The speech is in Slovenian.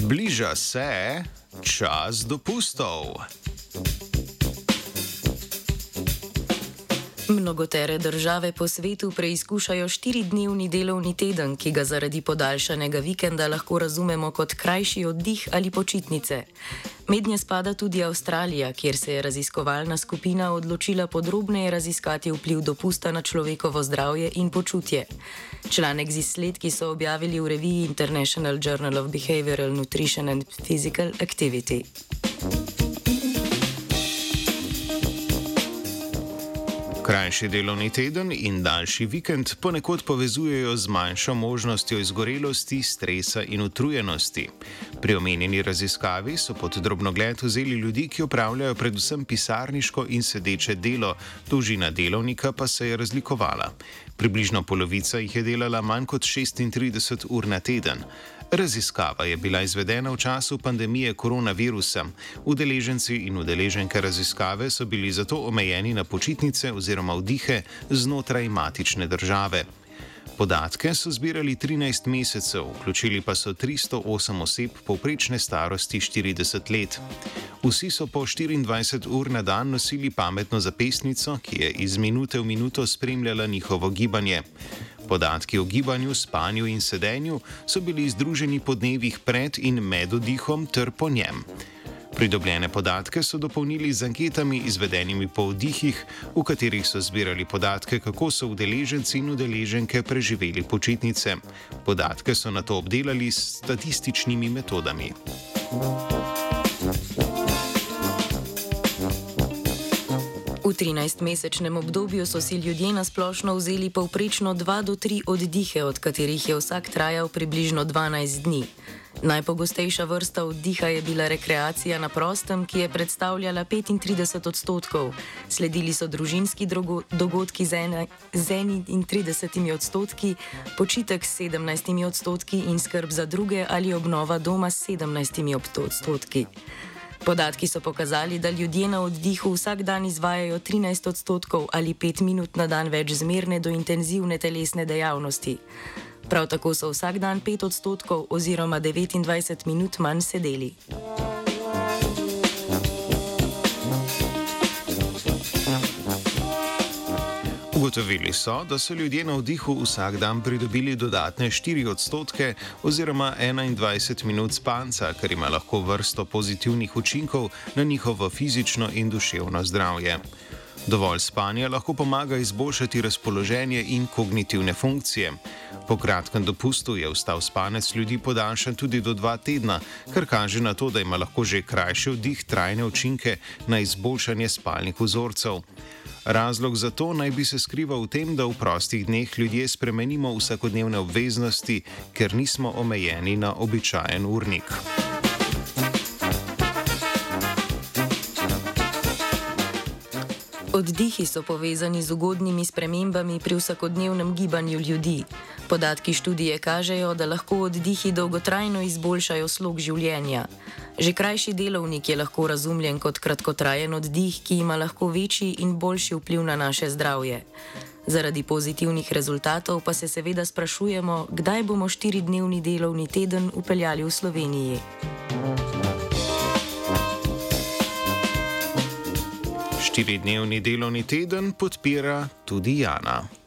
Bliža se čas dopustov. Mnogotere države po svetu preizkušajo štiridnevni delovni teden, ki ga zaradi podaljšanega vikenda lahko razumemo kot krajši oddih ali počitnice. Mednje spada tudi Avstralija, kjer se je raziskovalna skupina odločila podrobneje raziskati vpliv dopusta na človekovo zdravje in počutje. Članek z izsledki so objavili v reviji International Journal of Behavioral Nutrition and Physical Activity. Krajši delovni teden in daljši vikend ponekod povezujejo z manjšo možnostjo izgorelosti, stresa in utrujenosti. Pri omenjeni raziskavi so pod drobnogled vzeli ljudi, ki opravljajo predvsem pisarniško in sedeče delo, dolžina delovnika pa se je razlikovala. Približno polovica jih je delala manj kot 36 ur na teden. Raziskava je bila izvedena v času pandemije koronavirusa. Udeleženci in udeleženke raziskave so bili zato omejeni na počitnice oziroma vdihe znotraj matične države. Podatke so zbirali 13 mesecev, vključili pa so 308 oseb povprečne starosti 40 let. Vsi so po 24 ur na dan nosili pametno zapestnico, ki je iz minute v minuto spremljala njihovo gibanje. Podatki o gibanju, spanju in sedenju so bili združeni po dnevih pred in med oddihom ter po njem. Pridobljene podatke so dopolnili z anketami izvedenimi po oddihih, v katerih so zbirali podatke, kako so udeleženci in udeleženke preživeli počitnice. Podatke so na to obdelali s statističnimi metodami. V 13-mesečnem obdobju so si ljudje na splošno vzeli povprečno 2 do 3 oddihe, od katerih je vsak trajal približno 12 dni. Najpogostejša vrsta oddiha je bila rekreacija na prostem, ki je predstavljala 35 odstotkov. Sledili so družinski dogodki z 31 odstotki, počitek s 17 odstotki in skrb za druge ali obnova doma s 17 odstotki. Podatki so pokazali, da ljudje na oddihu vsak dan izvajajo 13 odstotkov ali 5 minut na dan več zmerne do intenzivne telesne dejavnosti. Prav tako so vsak dan 5 odstotkov oziroma 29 minut manj sedeli. Ugotovili so, da so ljudje na vdihu vsak dan pridobili dodatne 4 odstotke oziroma 21 minut spanca, kar ima lahko vrsto pozitivnih učinkov na njihovo fizično in duševno zdravje. Dovolj spanja lahko pomaga izboljšati razpoloženje in kognitivne funkcije. Po kratkem dopustu je vstal spanec ljudi podaljšan tudi do dva tedna, kar kaže na to, da ima lahko že krajši vdih trajne učinke na izboljšanje spalnih vzorcev. Razlog za to naj bi se skrival v tem, da v prostih dneh ljudje spremenimo vsakodnevne obveznosti, ker nismo omejeni na običajen urnik. Oddihi so povezani z ugodnimi spremembami pri vsakodnevnem gibanju ljudi. Podatki študije kažejo, da lahko oddihi dolgotrajno izboljšajo slog življenja. Že krajši delovnik je lahko razumljen kot kratkotrajen oddih, ki ima lahko večji in boljši vpliv na naše zdravje. Zaradi pozitivnih rezultatov pa se seveda sprašujemo, kdaj bomo štiridnevni delovni teden upeljali v Sloveniji. Štiridnevni delovni teden podpira tudi Jana.